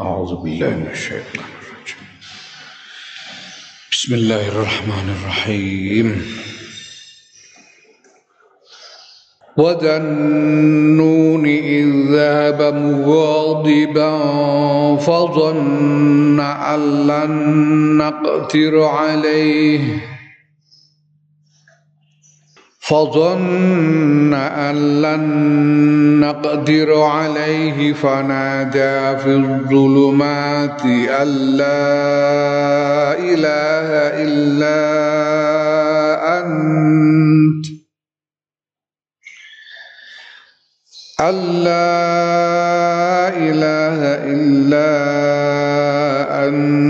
أعوذ بالله من الشيطان الرجيم. بسم الله الرحمن الرحيم. وذا إذ ذهب مغاضبا فظن أن لن نقتر عليه فظن أن لن نقدر عليه فنادى في الظلمات أن لا إله إلا أنت أن لا إله إلا أنت.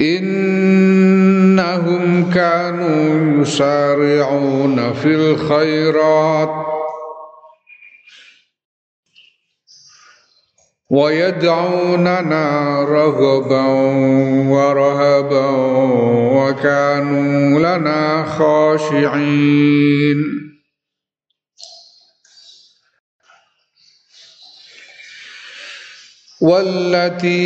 إنهم كانوا يسارعون في الخيرات. ويدعوننا رغبا ورهبا وكانوا لنا خاشعين. والتي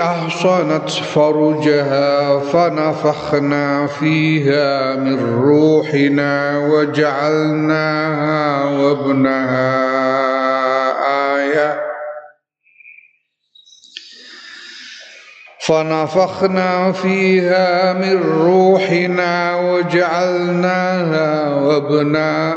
أحصنت فرجها فنفخنا فيها من روحنا وجعلناها وابنها آية. فنفخنا فيها من روحنا وجعلناها وابنها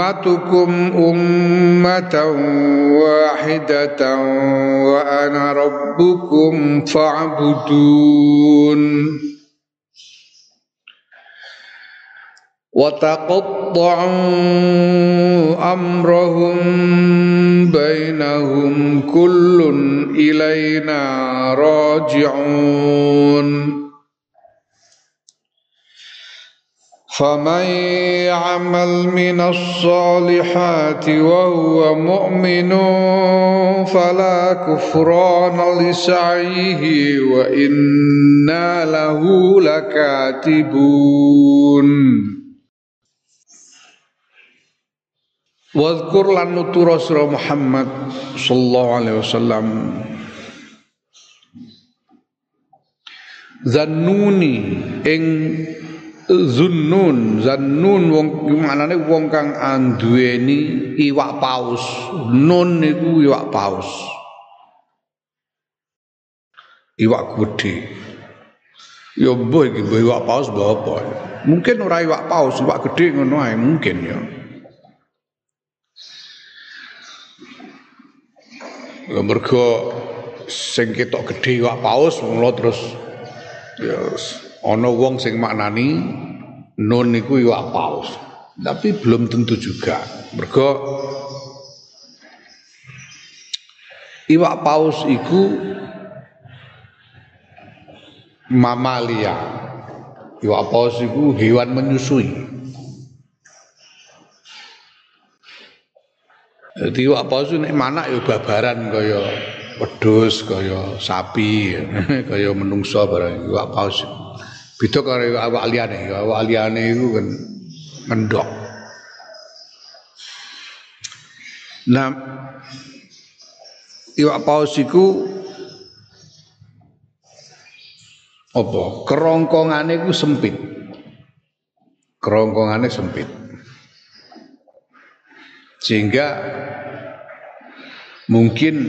أمتكم أمة واحدة وأنا ربكم فاعبدون وتقطعوا أمرهم بينهم كل إلينا راجعون فمن يعمل من الصالحات وهو مؤمن فلا كفران لسعيه وإنا له لكاتبون واذكر lan nutura sira Muhammad sallallahu alaihi wasallam Zannuni ing Zunnun, Zannun wong manane wong kang anduweni iwak paus. Nun niku iwak paus. Iwak gede. Ya mbah iki iwak paus mbah apa. Mungkin ora iwak paus, iwak gede ngono ae mungkin ya. Ya mergo sing ketok gede iwak paus mula terus ya ana wong sing maknani nun niku iwak paus. Tapi belum tentu juga. Mergo iwak paus iku mamalia. Iwak paus iku hewan menyusui. Dadi iwak paus nek manak ya babaran kaya wedhus kaya sapi kaya menungso barang iwak paus. Beda karo iwak liyane, iwak liyane iku kan ngendok. Nah, iwak paus iku apa? Kerongkongane iku sempit. Kerongkongane sempit. Sehingga mungkin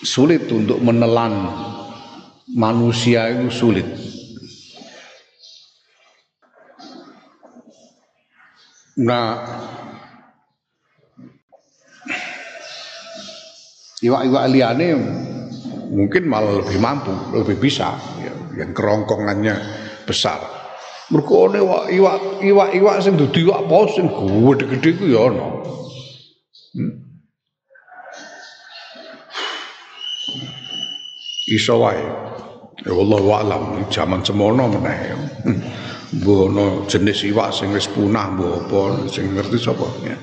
sulit untuk menelan manusia itu sulit. Nah, iwak-iwak liane mungkin malah lebih mampu, lebih bisa, ya, yang kerongkongannya besar. Mergo iwak iwak iwak iwak sing dudu iwak paus sing gede-gede ku ya ana. Hmm. Iso wae. Ya Allah alam zaman semono meneh. Mbok jenis iwak sing wis punah mbok apa sing ngerti sapa ya.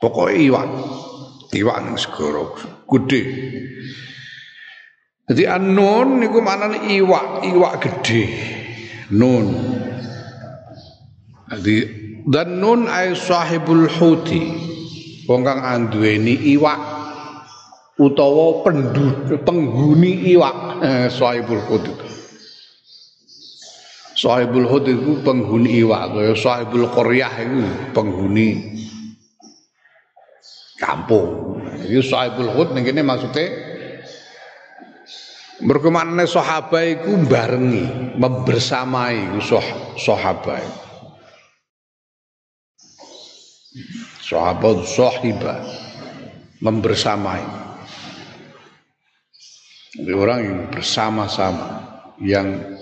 Pokoke iwak. Iwak ning segara gede. Jadi anon niku maknane iwak, iwak gede. Nun. Jadi dan nun ay sahibul huti wong kang anduweni iwak utawa penduduk penghuni iwak eh, sahibul hud itu sahibul hud itu penghuni iwak kaya sahibul qaryah itu penghuni kampung. Itu sahibul hud ning kene maksude mergo maknane sahabat iku barengi membersamai sahabat. Sahabat sahibah membersamai. Orang yang bersama-sama yang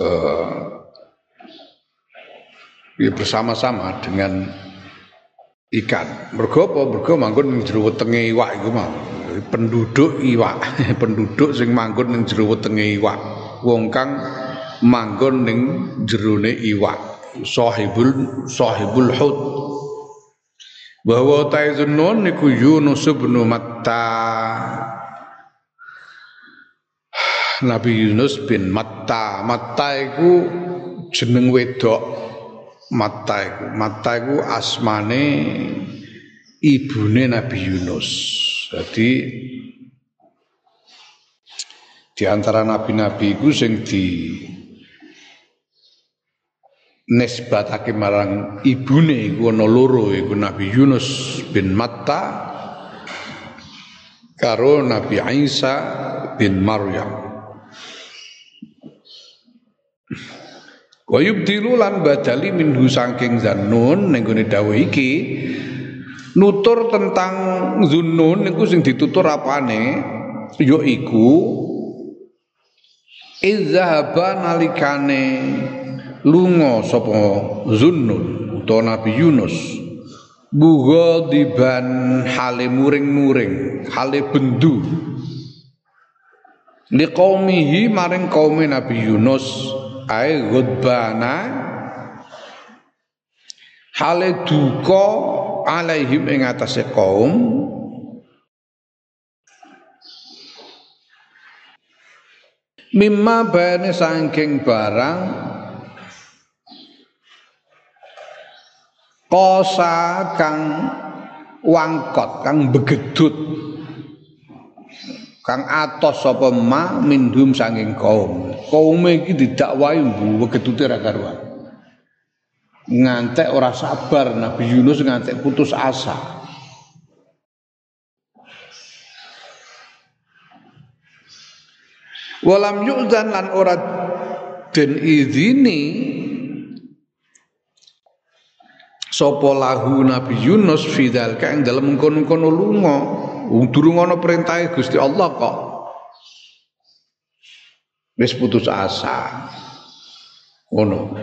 uh, ya bersama-sama dengan ikan. Mergo apa? Mergo manggon ning jero wetenge iwak iku. Penduduk iwak, penduduk sing manggon ning jero wetenge iwak. Wong kang manggon ning jerone iwak sahibul sahibul hud bahwa taizunun niku Yunus bin Matta Nabi Yunus bin Matta. Matta iku jeneng wedok. Matta iku. Matta iku asmane ibune Nabi Yunus. Jadi di antara nabi-nabi iku sing di nisbatake marang ibune iku ana loro iku Nabi Yunus bin Matta karo Nabi Isa bin Maryam Wa yubdilu badali minhu saking zannun ning gone dawuh iki nutur tentang zunnun niku sing ditutur apane? Ya iku izhaba nalikane lunga sapa Zunnun utawa Nabi Yunus. Diban hale muring-muring hale bendu. Liqaumihi maring kaum Nabi Yunus ae ghadbana hale duka alaihim ing atase kaum. Mimma bayane saking barang. Kosa kang wangkot kang begedut. Kang atos sapa ma mindum sanging kaum kaum iki didakwahi mbu begedute ra karuan. Ngantek ora sabar Nabi Yunus ngantek putus asa. Walam yu'zan lan ora den izini sapa lahu Nabi Yunus fidal kang dalem kono-kono lunga. Durung ana Gusti Allah kok wis putus asa. Ngono.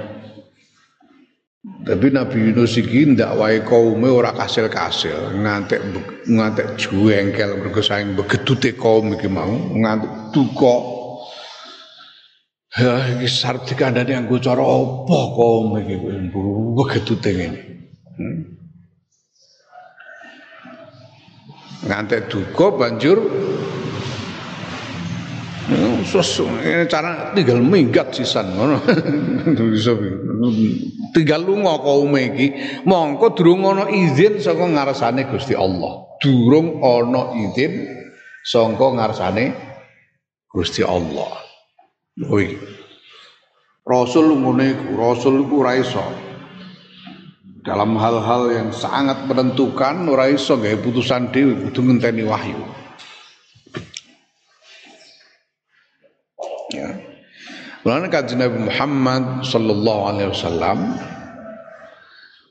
Tapi Nabi Yunus iki ndak wae kaume ora kasil-kasil. Ngantek ngantek juengkel mergo saing begedute kaum iki mau ngantek duka. Ya iki sarep dikandani anggo cara apa kok iki begitu tengen. Hmm? Ngantek duka banjur Sus, cara tinggal minggat sisan ngono. tinggal lunga kaume iki, mongko durung ana izin saka ngarsane Gusti Allah. Durung ana izin saka ngarsane Gusti Allah. Woi. Rasul ngene iku, Rasul iku ora iso. Dalam hal-hal yang sangat menentukan ora iso gawe putusan dhewe kudu ngenteni wahyu. Mulane kanjeng Nabi Muhammad sallallahu alaihi wasallam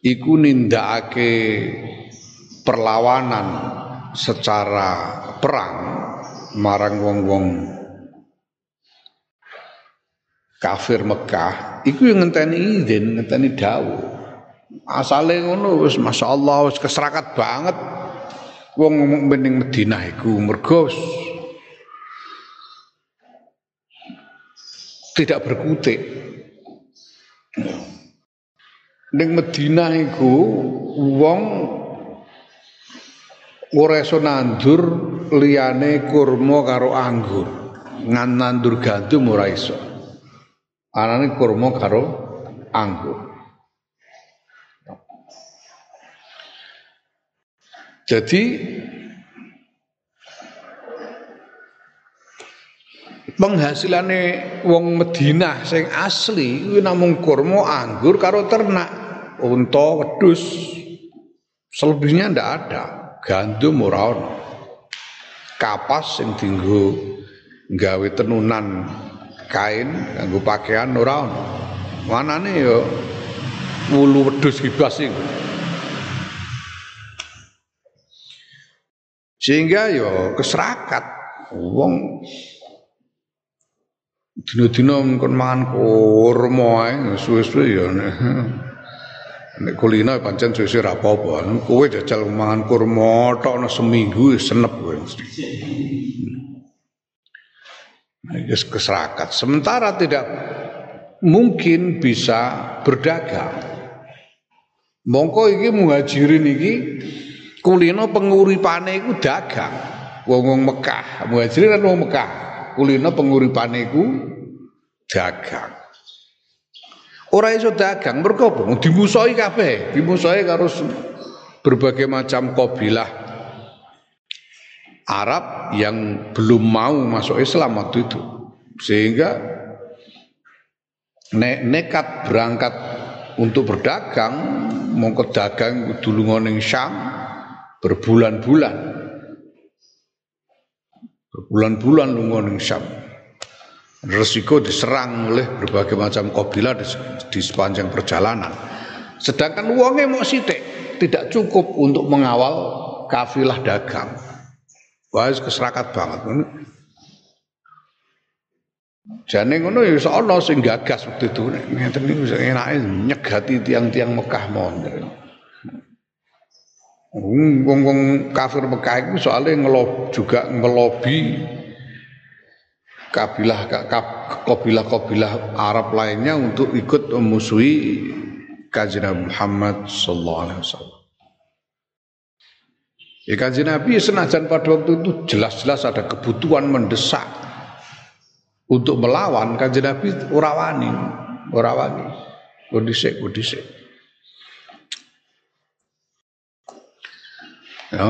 iku nindakake perlawanan secara perang marang wong-wong kafir Mekah. Iku yang ngenteni izin ngenteni dawuh. Asale ngono wis masyaallah wis keserakat banget. Wong bening Madinah iku mergo tidak berkutik. Ning Madinah iku wong ora iso nandur liyane kurma karo anggur. Ngan nandur gandum ora iso. Anane kurma karo anggur. Jadi penghasilane wong Madinah sing asli kuwi namung kurma anggur karo ternak unta wedhus. Selebihnya ndak ada. Gandum ora ono. Kapas sing dienggo gawe tenunan kain kanggo pakaian ora ono. Manane ya wulu wedhus kibas iku. Sehingga yo ya keserakat. Wong Dina-dina kon mangan kurma suwe-suwe ya nek kulino pancen suwe-suwe ra apa-apa. Kowe jajal mangan kurma tok ana seminggu senep kowe mesti. Nah, keserakat. Sementara tidak mungkin bisa berdagang. Mongko iki muhajirin iki kulino penguripane iku dagang. Wong-wong Mekah, muhajirin kan wong Mekah kulino penguripane iku dagang. Ora iso dagang mergo apa? Dimusuhi kabeh, dimusuhi karo berbagai macam kabilah Arab yang belum mau masuk Islam waktu itu. Sehingga ne nekat berangkat untuk berdagang, mongko dagang dulu ning Syam berbulan-bulan berbulan-bulan lunga ning Syam. Resiko diserang oleh berbagai macam kabilah di, di sepanjang perjalanan. Sedangkan uangnya mau sidik, tidak cukup untuk mengawal kafilah dagang. Wah, keserakat banget. Jane ngono ya iso ana sing gagas waktu itu. Ngeten niku enake nyegati tiang-tiang Mekah mon. Wong-wong kafir Mekah itu soalnya ngelob, juga ngelobi kabilah kabilah-kabilah Arab lainnya untuk ikut memusuhi kajian Muhammad sallallahu alaihi wasallam. Ya kajian Nabi senajan pada waktu itu jelas-jelas ada kebutuhan mendesak untuk melawan kajian Nabi urawani, urawani, kondisi, kondisi. Ya,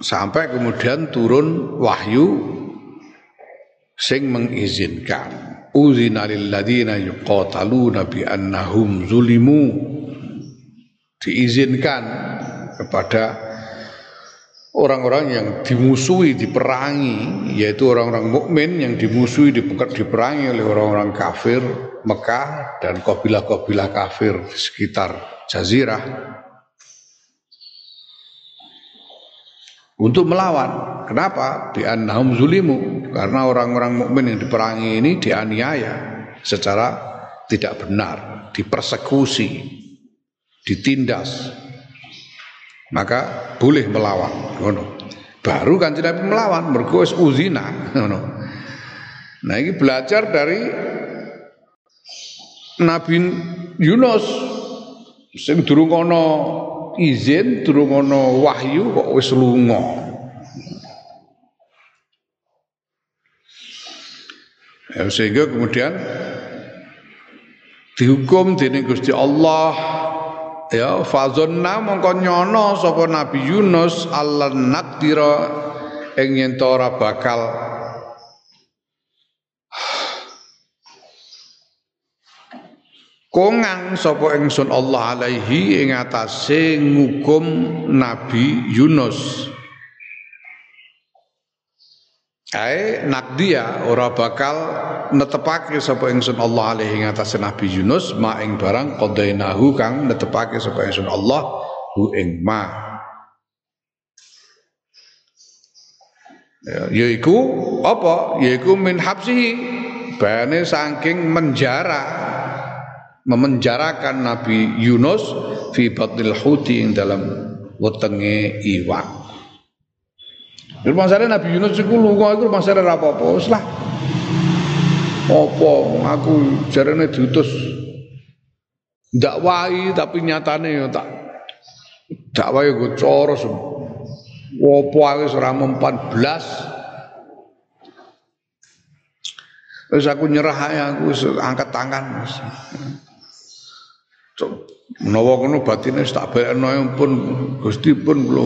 sampai kemudian turun wahyu sing mengizinkan. Uzina lil ladina yuqataluna bi annahum zulimu. Diizinkan kepada orang-orang yang dimusuhi diperangi yaitu orang-orang mukmin yang dimusuhi diperangi oleh orang-orang kafir Mekah dan kabilah-kabilah kafir di sekitar jazirah untuk melawan. Kenapa? Di annahum zulimu. Karena orang-orang mukmin yang diperangi ini dianiaya secara tidak benar, dipersekusi, ditindas. Maka boleh melawan. Baru kan tidak melawan, mergo uzina. Nah ini belajar dari Nabi Yunus sing durung ana izin, durung ana wahyu kok wis lunga. Ya, sehingga kemudian dihukum dening Gusti Allah ya fazonna mongko nyono sapa Nabi Yunus Allah nakdira ing yen ora bakal kongang sapa ingsun Allah alaihi ing atase ngukum Nabi Yunus. Ae nakdia ora bakal netepake sapa ingsun Allah alaihi ing atase Nabi Yunus ma ing barang qadainahu kang netepake sapa ingsun Allah hu ing ma. Ya, yaiku apa? Yaiku min habsihi bane saking menjara memenjarakan Nabi Yunus fi batnil huti ing dalam wetenge iwak. Rumah Nabi Yunus iku lunga iku rumah saya apa-apa lah. Apa aku jarene diutus dakwahi tapi nyatane ya tak dakwahi go cara Wopo aku ora mempan blas. Wis aku nyerah ae aku angkat tangan. Menawa kono batine tak balekno ya pun Gusti pun kula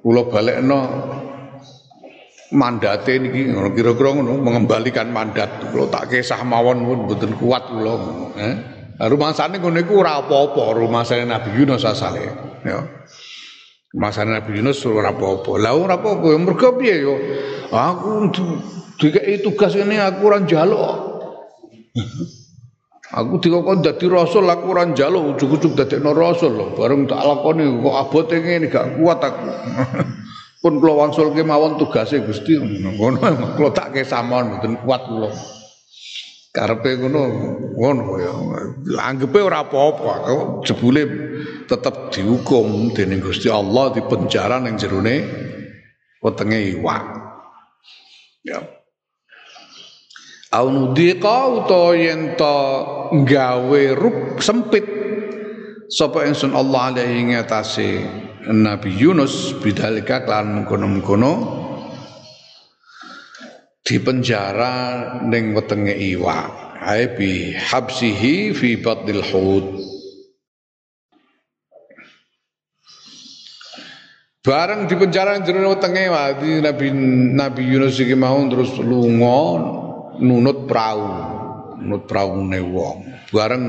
kula balekno mandate niki kira-kira ngono mengembalikan mandat kula tak kesah mawon pun mboten kuat kula eh rumasane ngono iku ora apa-apa rumasane Nabi Yunus asale ya Masane Nabi Yunus ora apa-apa. Lah ora apa-apa ya mergo piye yo. Aku dikeki tugas ini aku ora njaluk. Aku dikokon dadi rasul aku ora njaluk ujug-ujug dadekno rasul lho. Bareng tak lakoni kok abote ngene gak kuat aku. Pun kula wangsulke mawon tugase Gusti ngono kula tak kesamon mboten kuat kula. Karepe ngono ngono ya. Anggepe ora apa-apa. Jebule tetep dihukum dening Gusti Allah di penjara ning jerone wetenge iwak. Ya au nudhiqa utawa yen to gawe rup sempit. Sapa ingsun Allah alaihi ngatasi Nabi Yunus bidalika kelan mengkono-mengkono di penjara ning wetenge iwak. Ae bi habsihi fi batnil hud. Bareng di penjara jero wetenge Nabi Nabi Yunus iki mau terus lunga nunut perahu nunut perahu wong. Bareng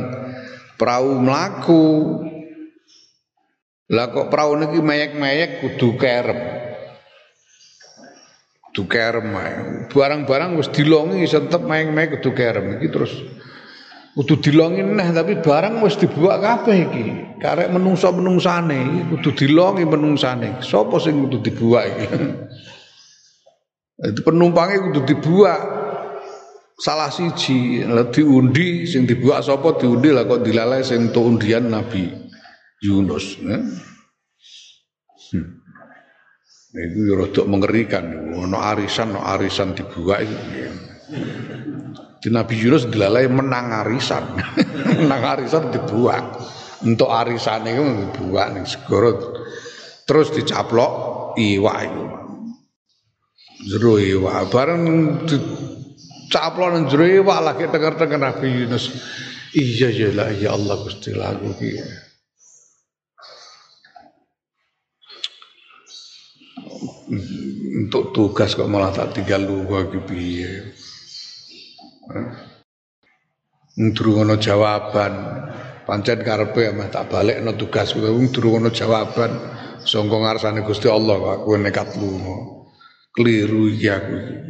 perahu melaku lah kok perahu niki mayek-mayek kudu kerem. Kudu kerem barang-barang wis dilongi tetep mayek-mayek kudu kerem. Iki terus kudu dilongi neh tapi barang wis dibuat kabeh iki. Karek menungsa-menungsane iki kudu dilongi menungsane. Sapa sing kudu dibuat iki? Itu penumpangnya kudu dibuat salah siji diundi sing dibuat sapa diundi lah kok dilalai sing to undian Nabi Yunus ya. hmm. itu ya rada mengerikan. Ono arisan ono arisan dibuat itu. Di Nabi Yunus dilalai menang arisan. Menang arisan dibuat untuk arisan itu dibuat nih segoro terus dicaplok iwak itu. Jero iwak. Bareng di, caplon jero iwak lagi dengar-dengar Nabi Yunus. Iya ya lah ya Allah Gusti lagu ki. Untuk tugas kok malah tak tinggal lu ki piye. Durung ana jawaban. Pancen karepe mah tak balekno tugas kuwi durung ana jawaban. Sangka ngarsane Gusti Allah aku nekat lunga keliru ya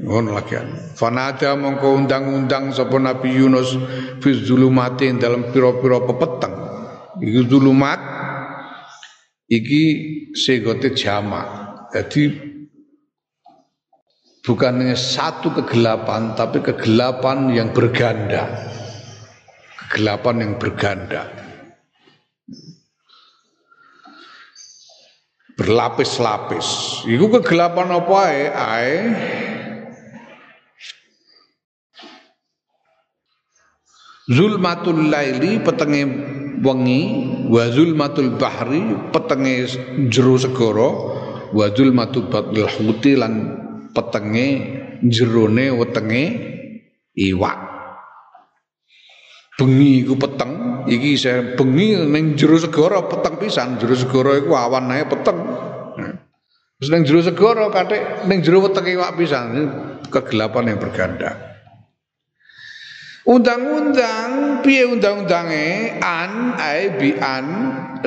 ngono lagi fanada mongko undang-undang sapa Nabi Yunus fi zulumati dalam pira-pira pepeteng. Iki zulumat iki segote jamak jadi bukan hanya satu kegelapan tapi kegelapan yang berganda. Kegelapan yang berganda berlapis-lapis. Iku kegelapan apa ae? Ae zulmatul laili petenge wengi wa zulmatul bahri petenge jero segara wa zulmatul batil huti lan petenge jerone wetenge iwak bengi iku peteng. Iki saya bengi ning jero segara peteng pisan. Jero segara iku awan ae peteng. Terus ning jero segara kathik ning jero wetenge iwak pisan. Kegelapan yang berganda. Undang-undang piye undang-undange? An ai bi an.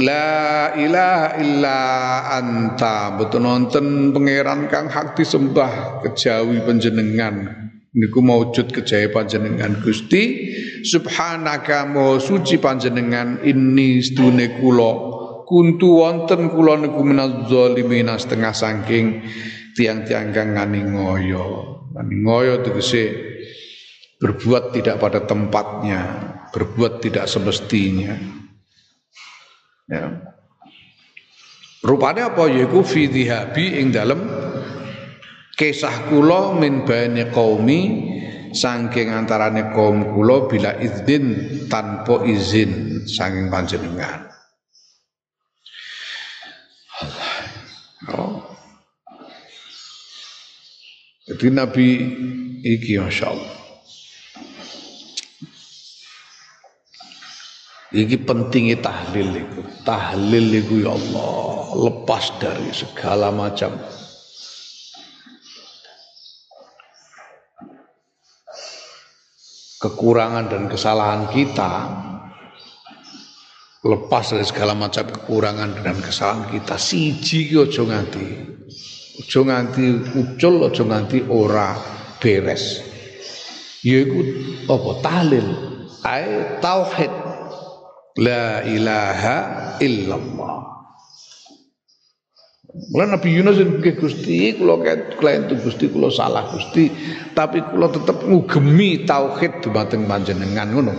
La ilaha illa anta. Betul nonton pangeran kang hak disembah kejawi panjenengan. Niku maujud kejawi panjenengan Gusti subhanaka maha suci panjenengan ini sedune kula kuntu wonten kula niku minaz zalimin setengah saking tiang-tiang kang ngani ngoyo ngani ngoyo tegese berbuat tidak pada tempatnya, berbuat tidak semestinya. Ya. Rupanya apa yaiku fi dhihabi ing dalam kisah kula min bani qaumi saking antarane kaum kula bila izin tanpa izin saking panjenengan. Oh. Jadi Nabi iki Masya Allah Iki pentingnya tahlil itu. Tahlil itu ya Allah lepas dari segala macam kekurangan dan kesalahan kita lepas dari segala macam kekurangan dan kesalahan kita siji ki aja nganti aja nganti ucul aja nganti ora beres. Yaiku apa tahlil? Ai tauhid. La ilaha illallah. Mula Nabi Yunus ke Gusti kula klien tu Gusti kula salah Gusti tapi kula tetep ngugemi tauhid dumateng panjenengan ngono.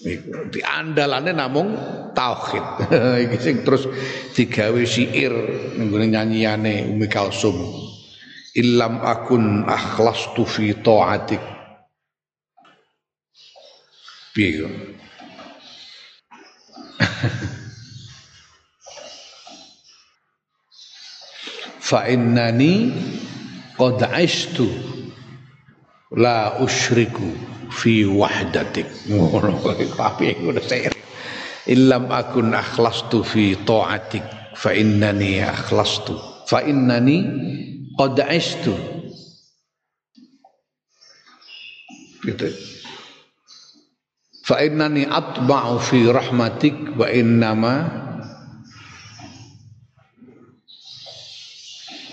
Iku diandalane namung tauhid. Iki sing terus digawe syair nggone nyanyiyane Umi Kalsum. Illam akun akhlastu fi taatik piye fa innani qad aishtu la usyriku fi wahdatik. Ngono ngono saya illam akun akhlastu fi taatik. Fa innani akhlastu. Fa innani qad aishtu gitu. Fa innani atba'u fi rahmatik wa innama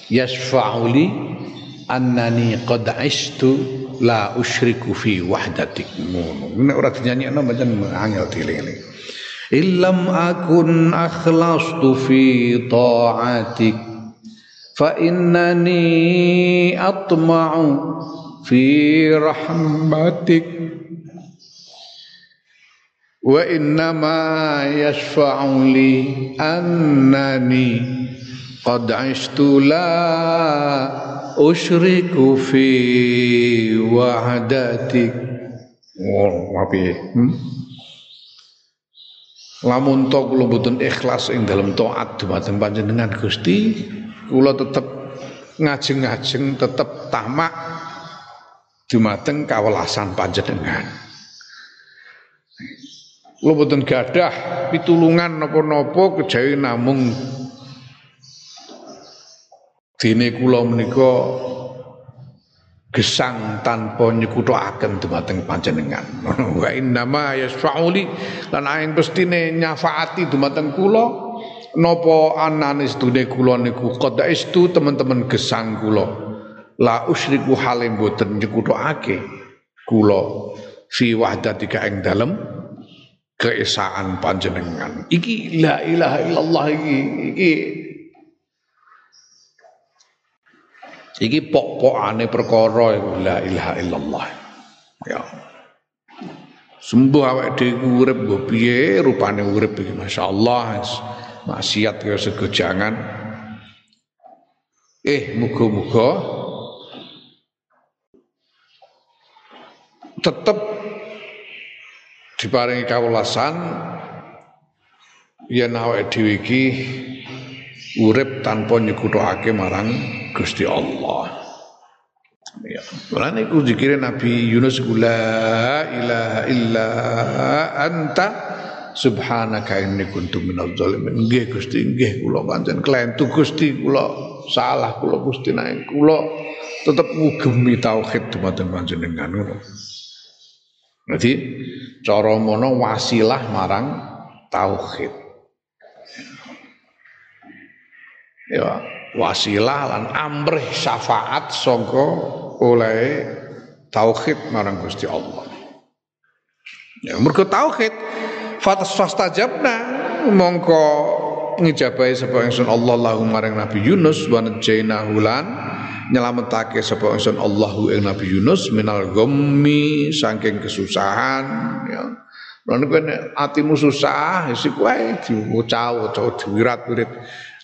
yasfa'u li annani qad ishtu la usyriku fi wahdatik ngono nek ora dinyanyekno pancen angel dieling illam akun akhlastu fi ta'atik fa innani atma'u fi rahmatik wa innama yashfa'u li annani qad ashtu la usyriku fi wahdatik. Oh api hmm? lamun to kula mboten ikhlas ing dalam taat dumateng panjenengan Gusti kula tetep ngajeng-ngajeng tetep tamak dumateng kawelasan panjenengan. Kula boten gadah pitulungan napa-napa kejawi namung dene kula menika gesang tanpa nyekuthaken dumateng panjenengan. Wa innama yasfauli lan aing pestine nyafaati dumateng kula napa anane sedune kula niku qad istu teman-teman gesang kula. La usyriku halim boten nyekuthake kula fi wahdatika ing dalem keesaan panjenengan. Iki la ilaha illallah iki iki iki pok-pokane perkara la ilaha illallah. Ya. Sembuh awake dhewe urip mbok piye rupane urip iki masyaallah. Maksiat ya segojangan. Eh muga-muga tetep diparingi kawulasan yen awake dhewe iki urip tanpa nyekutukake marang Gusti Allah. Ya, Mulane iku zikire Nabi Yunus la ilaha illa anta subhanaka inni kuntu minadz zalimin. Nggih Gusti, nggih kula pancen klentu Gusti kula salah kula Gusti nek kula tetep ngugemi tauhid dumateng panjenengan ngono. Jadi cara mono wasilah marang tauhid. Ya, wasilah lan amrih syafaat sangka oleh tauhid marang Gusti Allah. Ya mergo tauhid fatas fastajabna mongko ngijabahi sapa ingsun Allah lahu maring Nabi Yunus wa najainahu lan nyelametake sapa ingsun Allahu ing Nabi Yunus minal ghammi saking kesusahan ya Lan kowe nek atimu susah, wis iku wae diwaca-waca diwirat-wirit.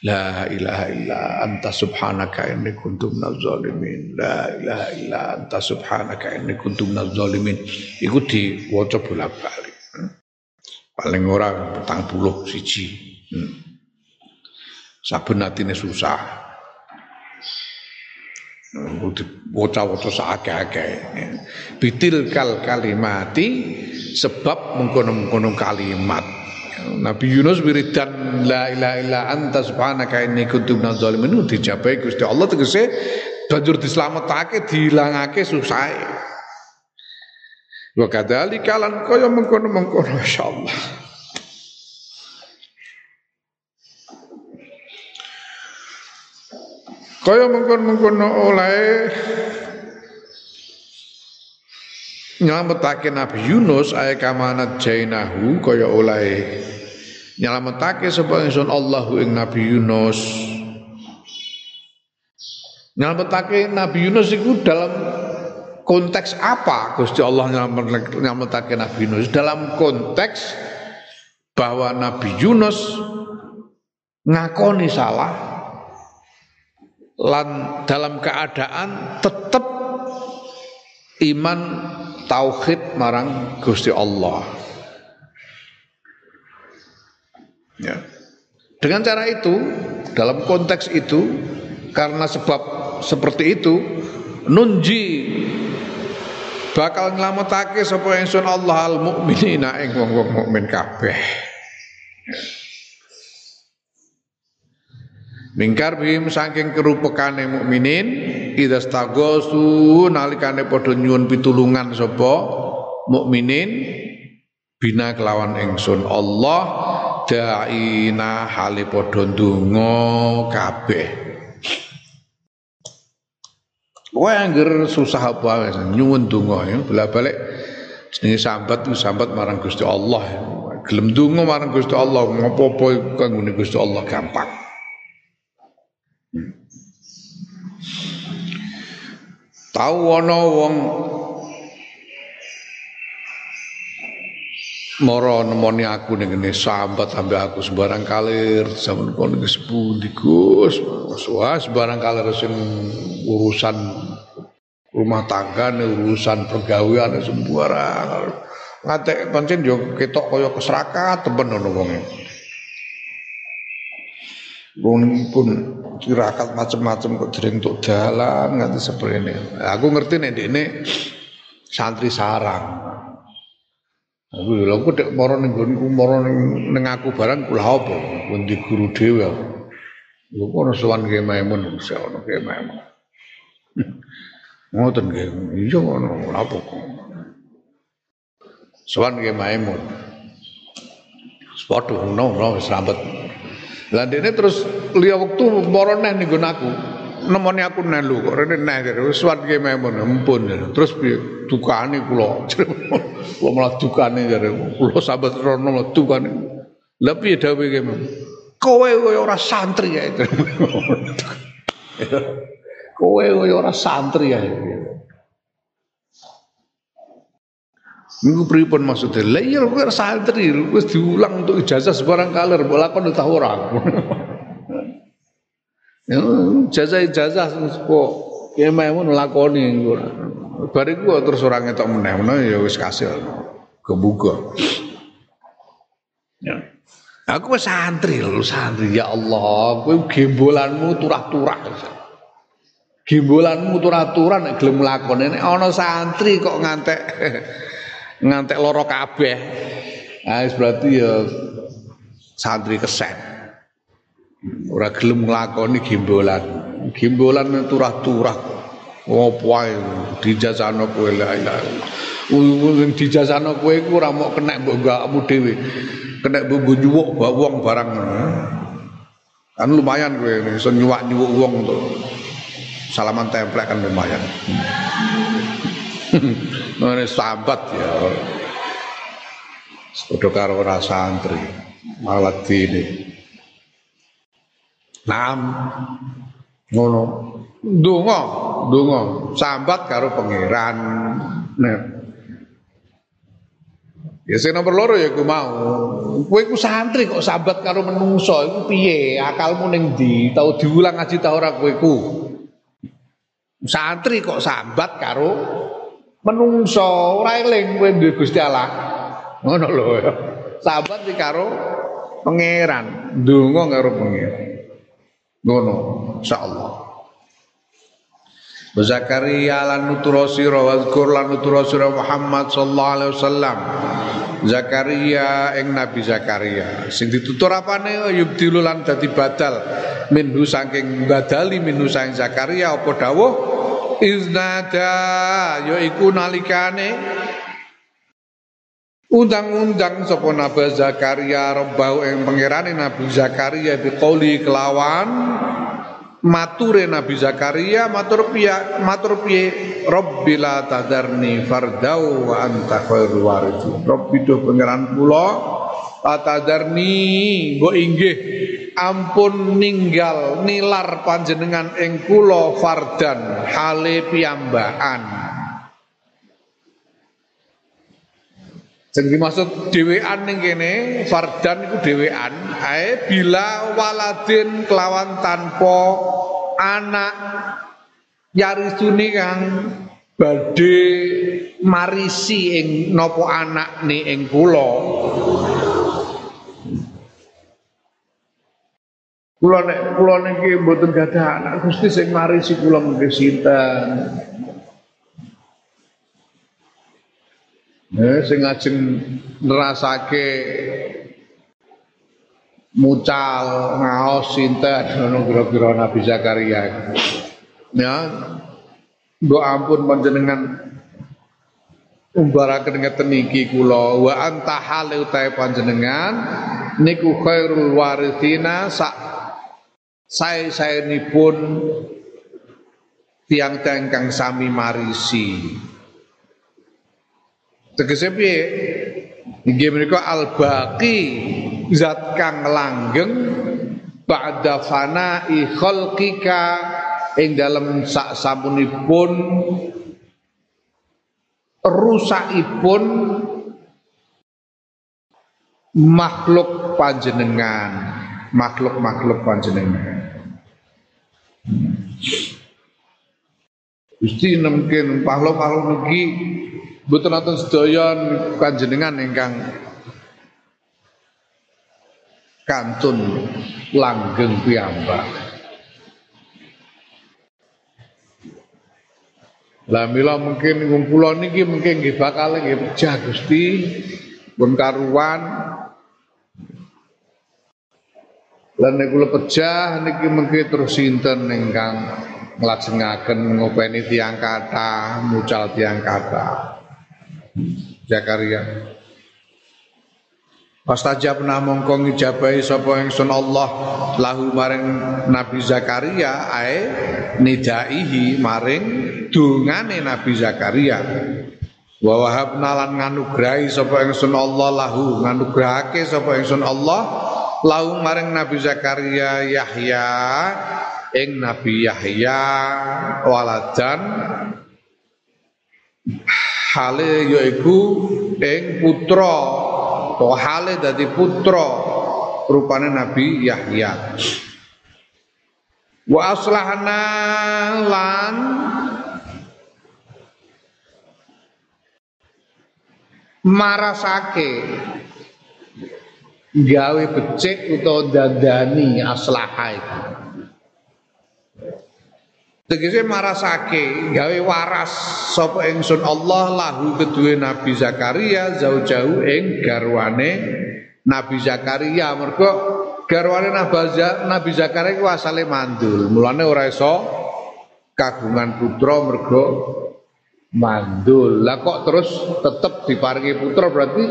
La ilaha illa anta subhanaka inni kuntu minaz zalimin. La ilaha illa anta subhanaka inni kuntu minaz zalimin. Iku diwaca bolak-balik. Paling ora petang puluh siji. Hmm. Saben atine susah. Waca-waca sakake-akeh. Bitil kal kalimati sebab mengkono-mengkono kalimat. Nabi Yunus wiridan la ilaha illa anta subhanaka inni kuntu minadz zalimin dijabahi Gusti Allah tegese banjur dislametake dihilangake susahe. Wa kadzalika lan kaya mengkono-mengkono insyaallah. Kaya mengkono-mengkono oleh nyelametake Nabi Yunus aya kamanat jainahu kaya oleh nyelametake sapa ingsun Allahu ing Nabi Yunus nyelametake Nabi Yunus itu dalam konteks apa Gusti Allah nyelametake Nabi Yunus dalam konteks bahwa Nabi Yunus ngakoni salah lan dalam keadaan tetap iman tauhid marang Gusti Allah. Ya. Dengan cara itu, dalam konteks itu, karena sebab seperti itu, nunji bakal nyelametake sapa ingsun Allah al mukminina ing wong-wong mukmin kabeh. Ya. Mingkar bim saking kerupekane mukminin idza stagosu nalikane padha nyuwun pitulungan sapa mukminin bina kelawan ingsun Allah daina hale padha ndonga kabeh. Kowe angger susah apa nyuwun donga ya. Bolak-balik. Jenenge sambat sambat marang Gusti Allah. Gelem donga marang Gusti Allah ngopo-opo kanggo Gusti Allah gampang. Tahu ana wong mara nemoni aku ning ngene sambat ambek aku sembarang kalir sampeyan kono iki sepundi Gus wah sembarang kalir sing urusan rumah tangga urusan pergawean sembarang ngatek pancen yo ketok kaya keserakat temen ngono wonge Wong pun tirakat macam-macam kok dereng untuk dalan nganti seprene. Aku ngerti nek ini santri sarang. Aku lho aku dek moro ning nggonku moro ning aku barang kula apa? Pundi guru dhewe. Lho kok ono sowan Ki Maimun bisa ono Ki Maimun. Ngoten nggih. Iya ono apa kok. Sowan Ki Maimun. Sepatu ngono ngono wis rambet lah dene terus liya wektu mara neh ning aku. Nemoni aku neh lho kok rene neh wis suwat ki memun empun. Terus dukane kula. Kula malah dukane jare kula sahabat rono malah dukane. Lah piye dawuhe ki Kowe kowe ora santri ya. Kowe kowe ora santri ya. Niku pripun maksudnya? Lah iya kowe santri, wis diulang untuk ijazah sebarang kaler, mbok lakon tau ora. ijazah kok ngono lakoni. Bariku terus ora ngetok meneh, ya wis kasil. kebuka. Ya. Aku wis santri lho, santri ya Allah, kowe gembolanmu turah-turah. Gembolanmu turah-turah nek gelem lakone nek ana santri kok ngantek ngantek loro kabeh. Ah berarti ya santri keset. Ora gelem nglakoni gembolan. Gembolan turah-turah. Opo ae dijasano kowe la ilaha illallah. Dijasano kowe iku ora mok kena mbok gakmu dhewe. Kena bumbu nyuwuk wong barang. Kan lumayan gue iso nyuwak-nyuwuk wong tuh salaman templek kan lumayan. Ini sahabat ya. Sudah karo ora santri. Malah ini Nam ngono donga donga sambat karo pangeran Ya sing nomor loro ya ku mau. Kowe ku santri kok sahabat karo menungso iku piye? Akalmu ning ndi? Tau diulang ngaji ta ora kowe ku? Santri kok sambat karo menungso, ora eling kowe duwe Gusti Allah. Ngono lho. Sahabat iki karo pangeran, ndonga karo pangeran. Ngono, insyaallah. Zakaria lan nutura sira wazkur lan nutura sira Muhammad sallallahu alaihi wasallam. Zakaria ing Nabi Zakaria. Sing ditutur apane? Yubdilu lan dadi badal. Minhu saking badali minhu saking Zakaria apa dawuh? Iznada yaiku nalikane undang-undang sapa Nabi Zakaria robbau ing pangerane Nabi Zakaria biqauli kelawan mature Nabi Zakaria matur piye matur piye? Rabbi la tadarni fardau wa anta khairul warithin Rabbi do pangeran kula tadarni mbok inggih ampun ninggal nilar panjenengan ing kula fardan hale piyambakan Sing dimaksud dhewean ning kene fardan iku dhewean ae bila waladin kelawan tanpa anak yarisuni kang badhe marisi ing anak ni ing kula. Kula nek kula niki mboten gadah anak Gusti sing marisi kula mengke sinten Eh, sing ajeng nerasake mucal ngaos sinten ngono kira-kira Nabi Zakaria. Ya. Mbok ampun panjenengan umbaraken ngeten iki kula wa anta hale utahe panjenengan niku khairul warithina sak sae-saenipun tiang-tiang kang sami marisi. Tegese piye? Inggih menika al-baqi zat kang langgeng ba'da fana'i khalqika ing dalem sak samunipun rusakipun makhluk panjenengan makhluk-makhluk panjenengan Gusti mungkin pahlaw-pahlaw niki Mboten nonton sedaya kanjenengan ingkang kantun langgeng piyambak. Lah mila mungkin ngumpulon niki mungkin nggih bakal nggih pejah Gusti pun karuan. Lan nek kula pejah niki mungkin terus sinten ingkang nglajengaken ngopeni tiang kata, mucal tiang kata. Zakaria. Pastajabna mongko ngijabahi sapa ingsun Allah. Lahu maring Nabi Zakaria ae nidaihi maring dungane Nabi Zakaria. Wa wahabna lan nganugrahi sapa ingsun Allah lahu nganugrahake sapa ingsun Allah. Lahu maring Nabi Zakaria Yahya ing Nabi Yahya waladan hale yaiku ing putra. To hale dadi putra? Rupane Nabi Yahya. Wa aslahna lan marasake gawe becik utawa dandani aslaha itu Tegese marasake gawe waras sapa ingsun Allah lahu kedue Nabi Zakaria jauh-jauh ing garwane Nabi Zakaria. Mergo garwane Nabi Zakaria ku asale mandul. Mulane ora iso kagungan putra mergo mandul. Lah kok terus tetep diparingi putra berarti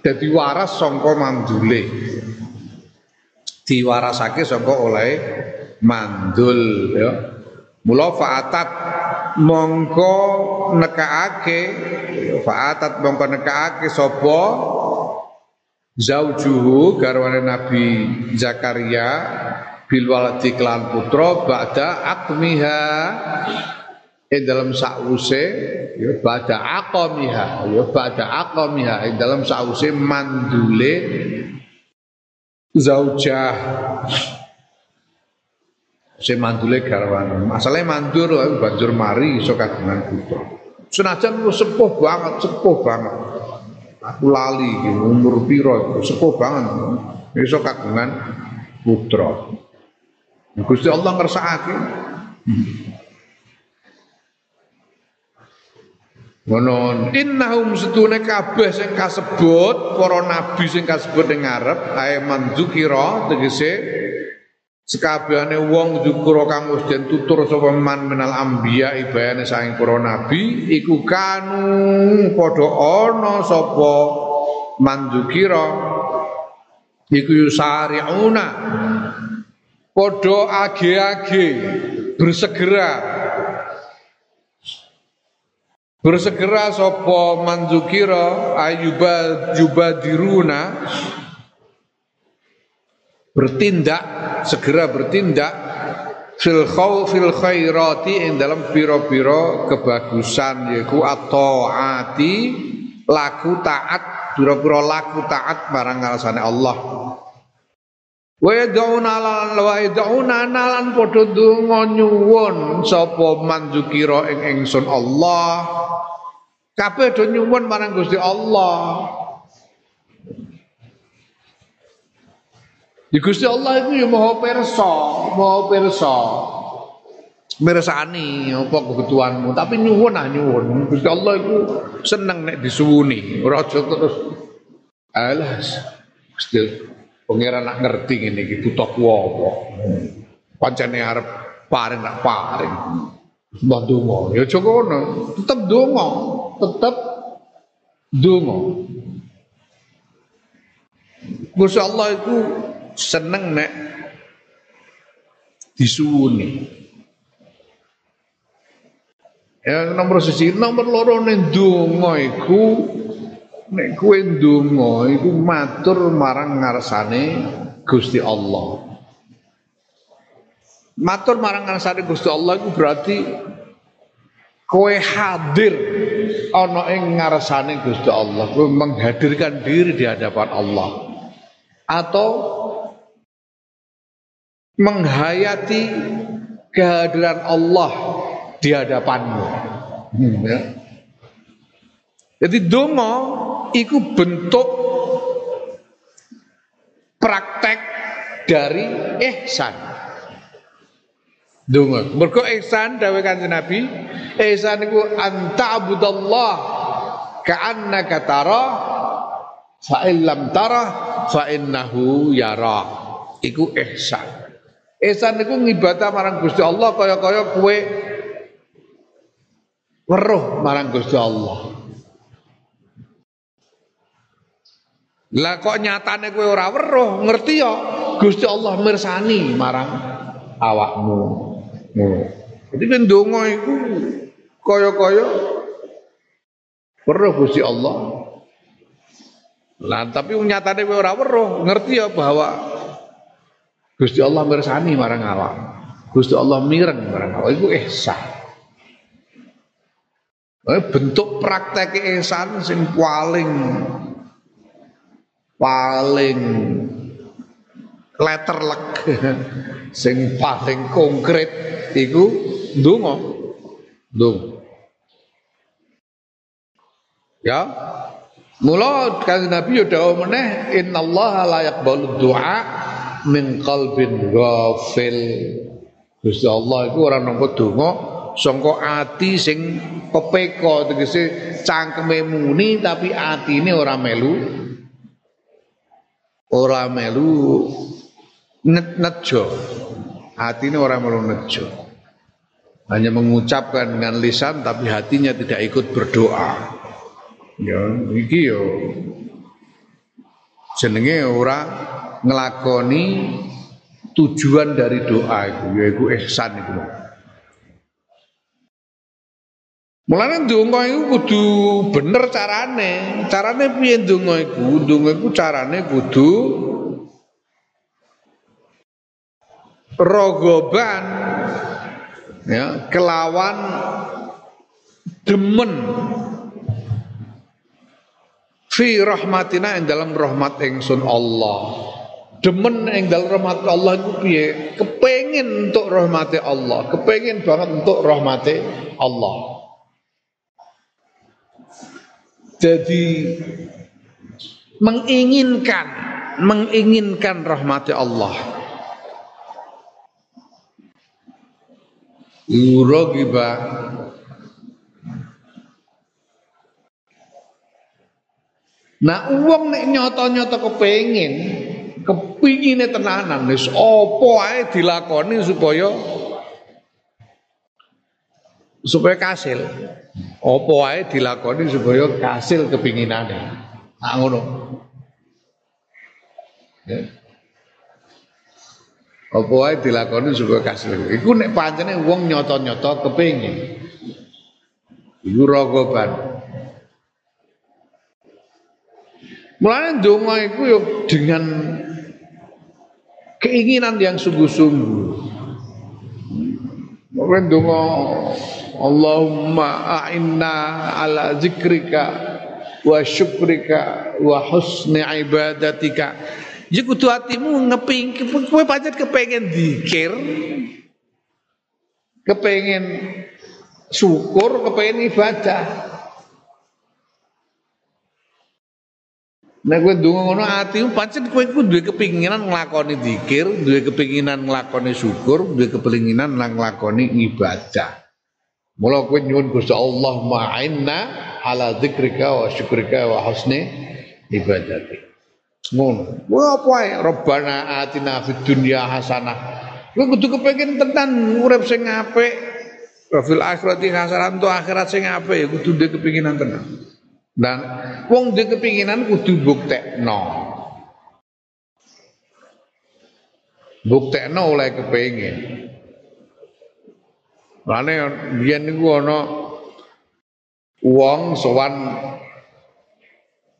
jadi waras sangka mandule. Diwarasake sangka oleh mandul ya Mula fa'atat mongko nekaake fa'atat mongko nekaake sapa? Zaujuhu garwane Nabi Zakaria bil waladi klan putra ba'da akmiha ing dalam sause ya ba'da aqamiha ya ba'da aqamiha. Ing dalam sause mandule zaujah sing mandule garwane. Masalahe mandur banjur mari iso kagungan putra. Senajan lu sepuh banget, sepuh banget. Aku lali umur pira sepuh banget. Iso kagungan putra. Gusti Allah ngersakake. Ngono innahum setune kabeh sing kasebut para nabi sing kasebut ning ngarep ae mandzukira tegese Sekabehane wong dzukura kang wis den tutur sapa man minal anbiya ibayane saking para nabi iku kanu padha ana sapa mandzukira iku yusariuna. Padha age-age bersegera. Bersegera sapa mandzukira ayuba jubadiruna bertindak segera bertindak fil fil khairati ing dalam piro-piro kebagusan yaiku at-taati laku taat piro-piro laku taat marang ngarsane Allah. Wa yad'una wa yad'una nalan padha donga nyuwun sapa ing ingsun Allah. Kabeh do nyuwun marang Gusti Allah Di Gusti Allah itu ya perso, maha perso. Mirsani apa kebutuhanmu, tapi nyuwun ah nyuwun. Gusti Allah itu seneng nek disuwuni, ora terus alas. Gusti pangeran nak ngerti ngene iki butuh apa. Pancene arep paring nak paring. Mbah donga, ya aja ngono. Tetep donga, tetep donga. Gusti Allah itu seneng nek disuwuni. Ya nomor sisi, nomor loro ning donga iku nek kowe iku matur marang ngarsane Gusti Allah. Matur marang ngarsane Gusti Allah iku berarti kowe hadir ana ing ngarsane Gusti Allah, kowe menghadirkan diri di hadapan Allah. Atau menghayati kehadiran Allah di hadapanmu. Hmm, ya. Jadi dongo itu bentuk praktek dari ihsan. Dongo. Mergo ihsan dawe kanjeng Nabi, ihsan iku anta abudallah ka'annaka tara fa illam tara fa innahu yara. Iku ihsan. Ihsan niku ngibadah marang Gusti Allah kaya-kaya kowe weruh marang Gusti Allah. Lah kok nyatane kowe ora weruh, ngerti ya Gusti Allah mirsani marang awakmu. Jadi kan donga iku kaya-kaya weruh Gusti Allah. Lah tapi nyatane kowe ora weruh, ngerti ya bahwa Gusti Allah mirsani marang awak. Gusti Allah mireng marang awak iku ihsan. bentuk praktek ihsan sing paling paling letterlek sing paling konkret iku ndonga. Ndonga. Ya. Mula kan Nabi yo dawuh meneh innallaha la yaqbalu du'a min qalbin ghafil. Gusti Allah iku ora nampa donga sangka ati sing pepeka tegese cangkeme muni tapi atine ora melu. Ora melu net nejo. Hatine ora melu nejo. Hanya mengucapkan dengan lisan tapi hatinya tidak ikut berdoa. Ya iki yo. Jenenge ora ngelakoni tujuan dari doa itu yaitu ihsan itu Mulane donga iku kudu bener carane. Carane piye donga iku? Donga iku carane kudu rogoban ya kelawan demen fi rahmatina ing dalam rahmat ingsun Allah demen ing dalam rahmat Allah itu piye? Kepengin untuk rahmati Allah. Kepengin banget untuk rahmati Allah. Jadi menginginkan menginginkan rahmati Allah. Uragiba Nah uang nek nyata-nyata kepengin, kepingine tenanan wis apa ae dilakoni supaya supaya kasil. Apa ae dilakoni supaya kasil kepinginane. Nah ngono. Ya. Apa wae dilakoni supaya kasil. Iku nek pancene wong nyata-nyata kepengin. Iku rogoban. Mulanya donga ya dengan keinginan yang sungguh-sungguh. Donga Allahumma a'inna ala zikrika wa syukrika wa husni ibadatika. Jadi kudu hatimu ngeping, kowe pancet kepengen dikir, kepengen syukur, kepengen ibadah. Nek kowe ndonga ngono atimu pancen kowe iku duwe kepinginan nglakoni zikir, duwe kepinginan nglakoni syukur, duwe kepinginan nglakoni ibadah. Mula kowe nyuwun Gusti Allah ma'inna ala dzikrika wa syukrika wa husni ibadati. Ngono. Kowe apa ae Rabbana atina fid dunya hasanah. Kowe kudu kepengin tenan urip sing apik. Wa fil akhirati hasanah akhirat sing apik ya kudu duwe kepinginan tenan. Dan wong duwe kepinginan kudu buktekno. Buktekno oleh kepengin. Lane biyen niku ana wong sowan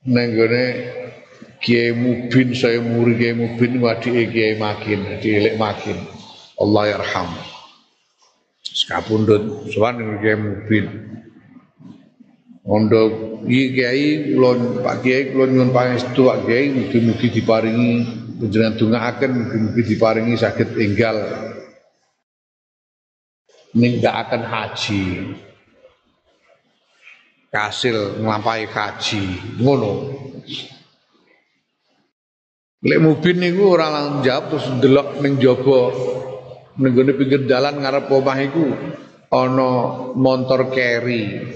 ning gone Kiai Mubin saya muri Kiai Mubin wadike Kiai Makin, dilek Makin. Allah yarham. Sekapundut sowan Kiai Mubin. Ondo iki Kiai kula Pak Kiai kula nyuwun pangestu Pak Kiai mugi-mugi diparingi panjenengan dongaaken mugi-mugi diparingi saged enggal ninggakaken haji. Kasil nglampahi haji ngono. Lek mubin niku ora langsung jawab terus delok ning jaba ning pinggir dalan ngarep omah iku ana motor carry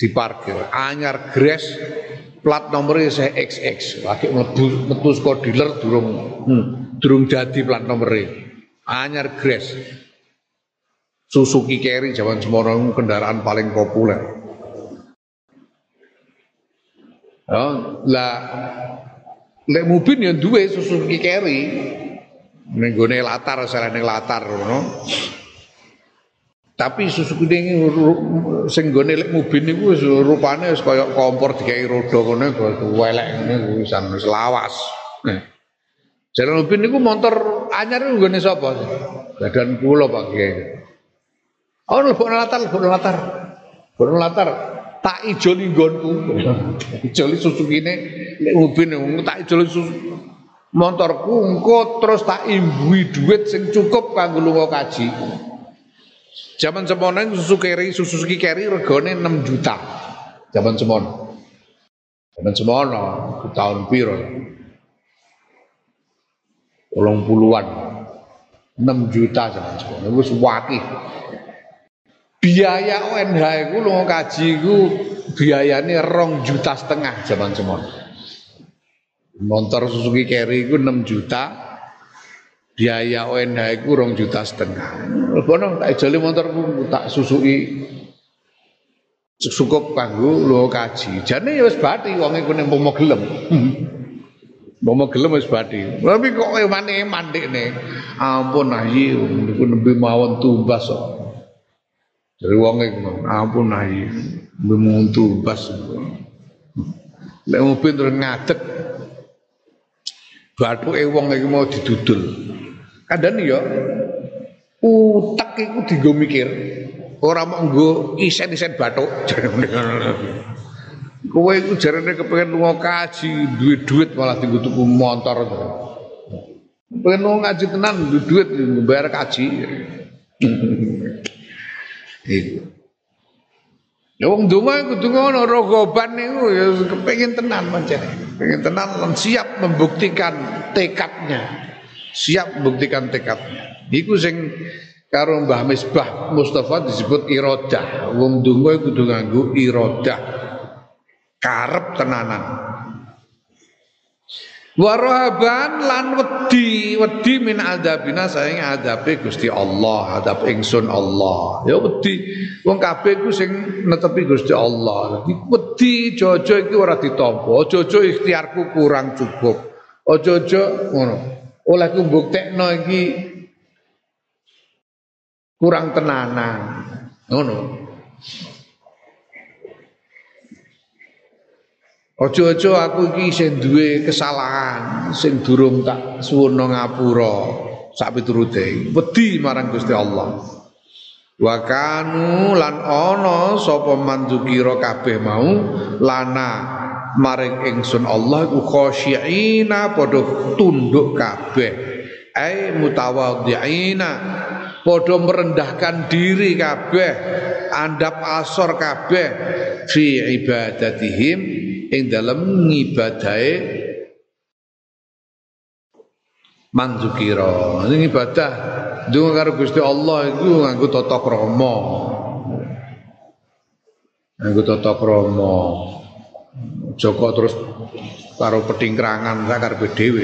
diparkir. Anyar gres plat nomornya saya XX lagi mlebu metu saka dealer durung hmm, durung dadi plat nomornya anyar gres Suzuki Carry zaman semono kendaraan paling populer. Ya lah lek mubin ya duwe Suzuki Carry. Ning latar sarane latar ngono tapi susu kuning sing gone lek mobil niku wis rupane wis kaya kompor dikai roda ngono welek ngene wis wis lawas. Jalan mobil niku motor anyar niku gone sapa? Badan kula Pak Kiai. Oh lebok latar, lebok latar. Lebok latar. Tak ijoli nggonku. ijoli susukine lek mobil niku tak ijoli susu motorku engko terus tak imbui duit sing cukup kanggo lunga kaji. Zaman semono susu keri, susu keri regane 6 juta. Zaman semono. Zaman semono tahun piro. Tolong puluhan. 6 juta zaman semono. Itu wakih. Biaya ONH itu lo kaji itu biayanya rong juta setengah zaman semono. Motor Suzuki Carry itu 6 juta, biaya ONH itu rong juta setengah. Bono tak jali motor tak susui cukup kanggo lo kaji. Jane ya wis bathi wong iku ning pomo gelem. Pomo gelem wis bathi. Tapi kok eman-eman nih. Ampun ayi niku nembe mawon tumbas kok. Dari wong ampun ayi nembe mawon tumbas. Lek mobil terus ngadeg. Bathuke wong mau didudul. Kadang ya utek iku digo mikir ora mau nggo isen-isen bathuk kowe iku jarene kepengin lunga kaji duit duit malah dienggo tuku motor pengen lunga ngaji tenan duit duit bayar kaji iku Ya wong donga kudu ngono rogoban niku ya kepengin tenan pancen. Pengen tenan lan siap membuktikan tekadnya. Siap membuktikan tekadnya. Iku sing karo Mbah Misbah Mustafa disebut irodah. Wong donga kudu nganggo irodah. Karep tenanan. Warohaban lan wedi wedi min adabina saing adabe Gusti Allah, adab ingsun Allah. Ya wedi wong kabeh ku sing netepi Gusti Allah. Dadi wedi jojo iki ora ditampa, jojo ikhtiarku kurang cukup. Ojo-ojo ngono. Oleh ku mbuktekno iki kurang tenanan ngono Ojo-ojo aku iki sing duwe kesalahan sing durung tak suwono ngapura sak piturute. Wedi marang Gusti Allah. Wa kanu lan ana sapa mandzukira kabeh mau lana maring ingsun Allah iku khosyiina padha tunduk kabeh. Ai mutawadhiina padha merendahkan diri kabeh andap asor kabeh. Fi ibadatihim ing dalam ngibadahe manzukira ini ibadah dungo karo Gusti Allah iku nganggo tata krama. Nganggo tata krama Joko terus karo petingkrangan sak karepe dhewe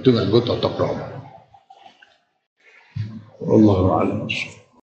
itu nganggo tata krama Allahu a'lam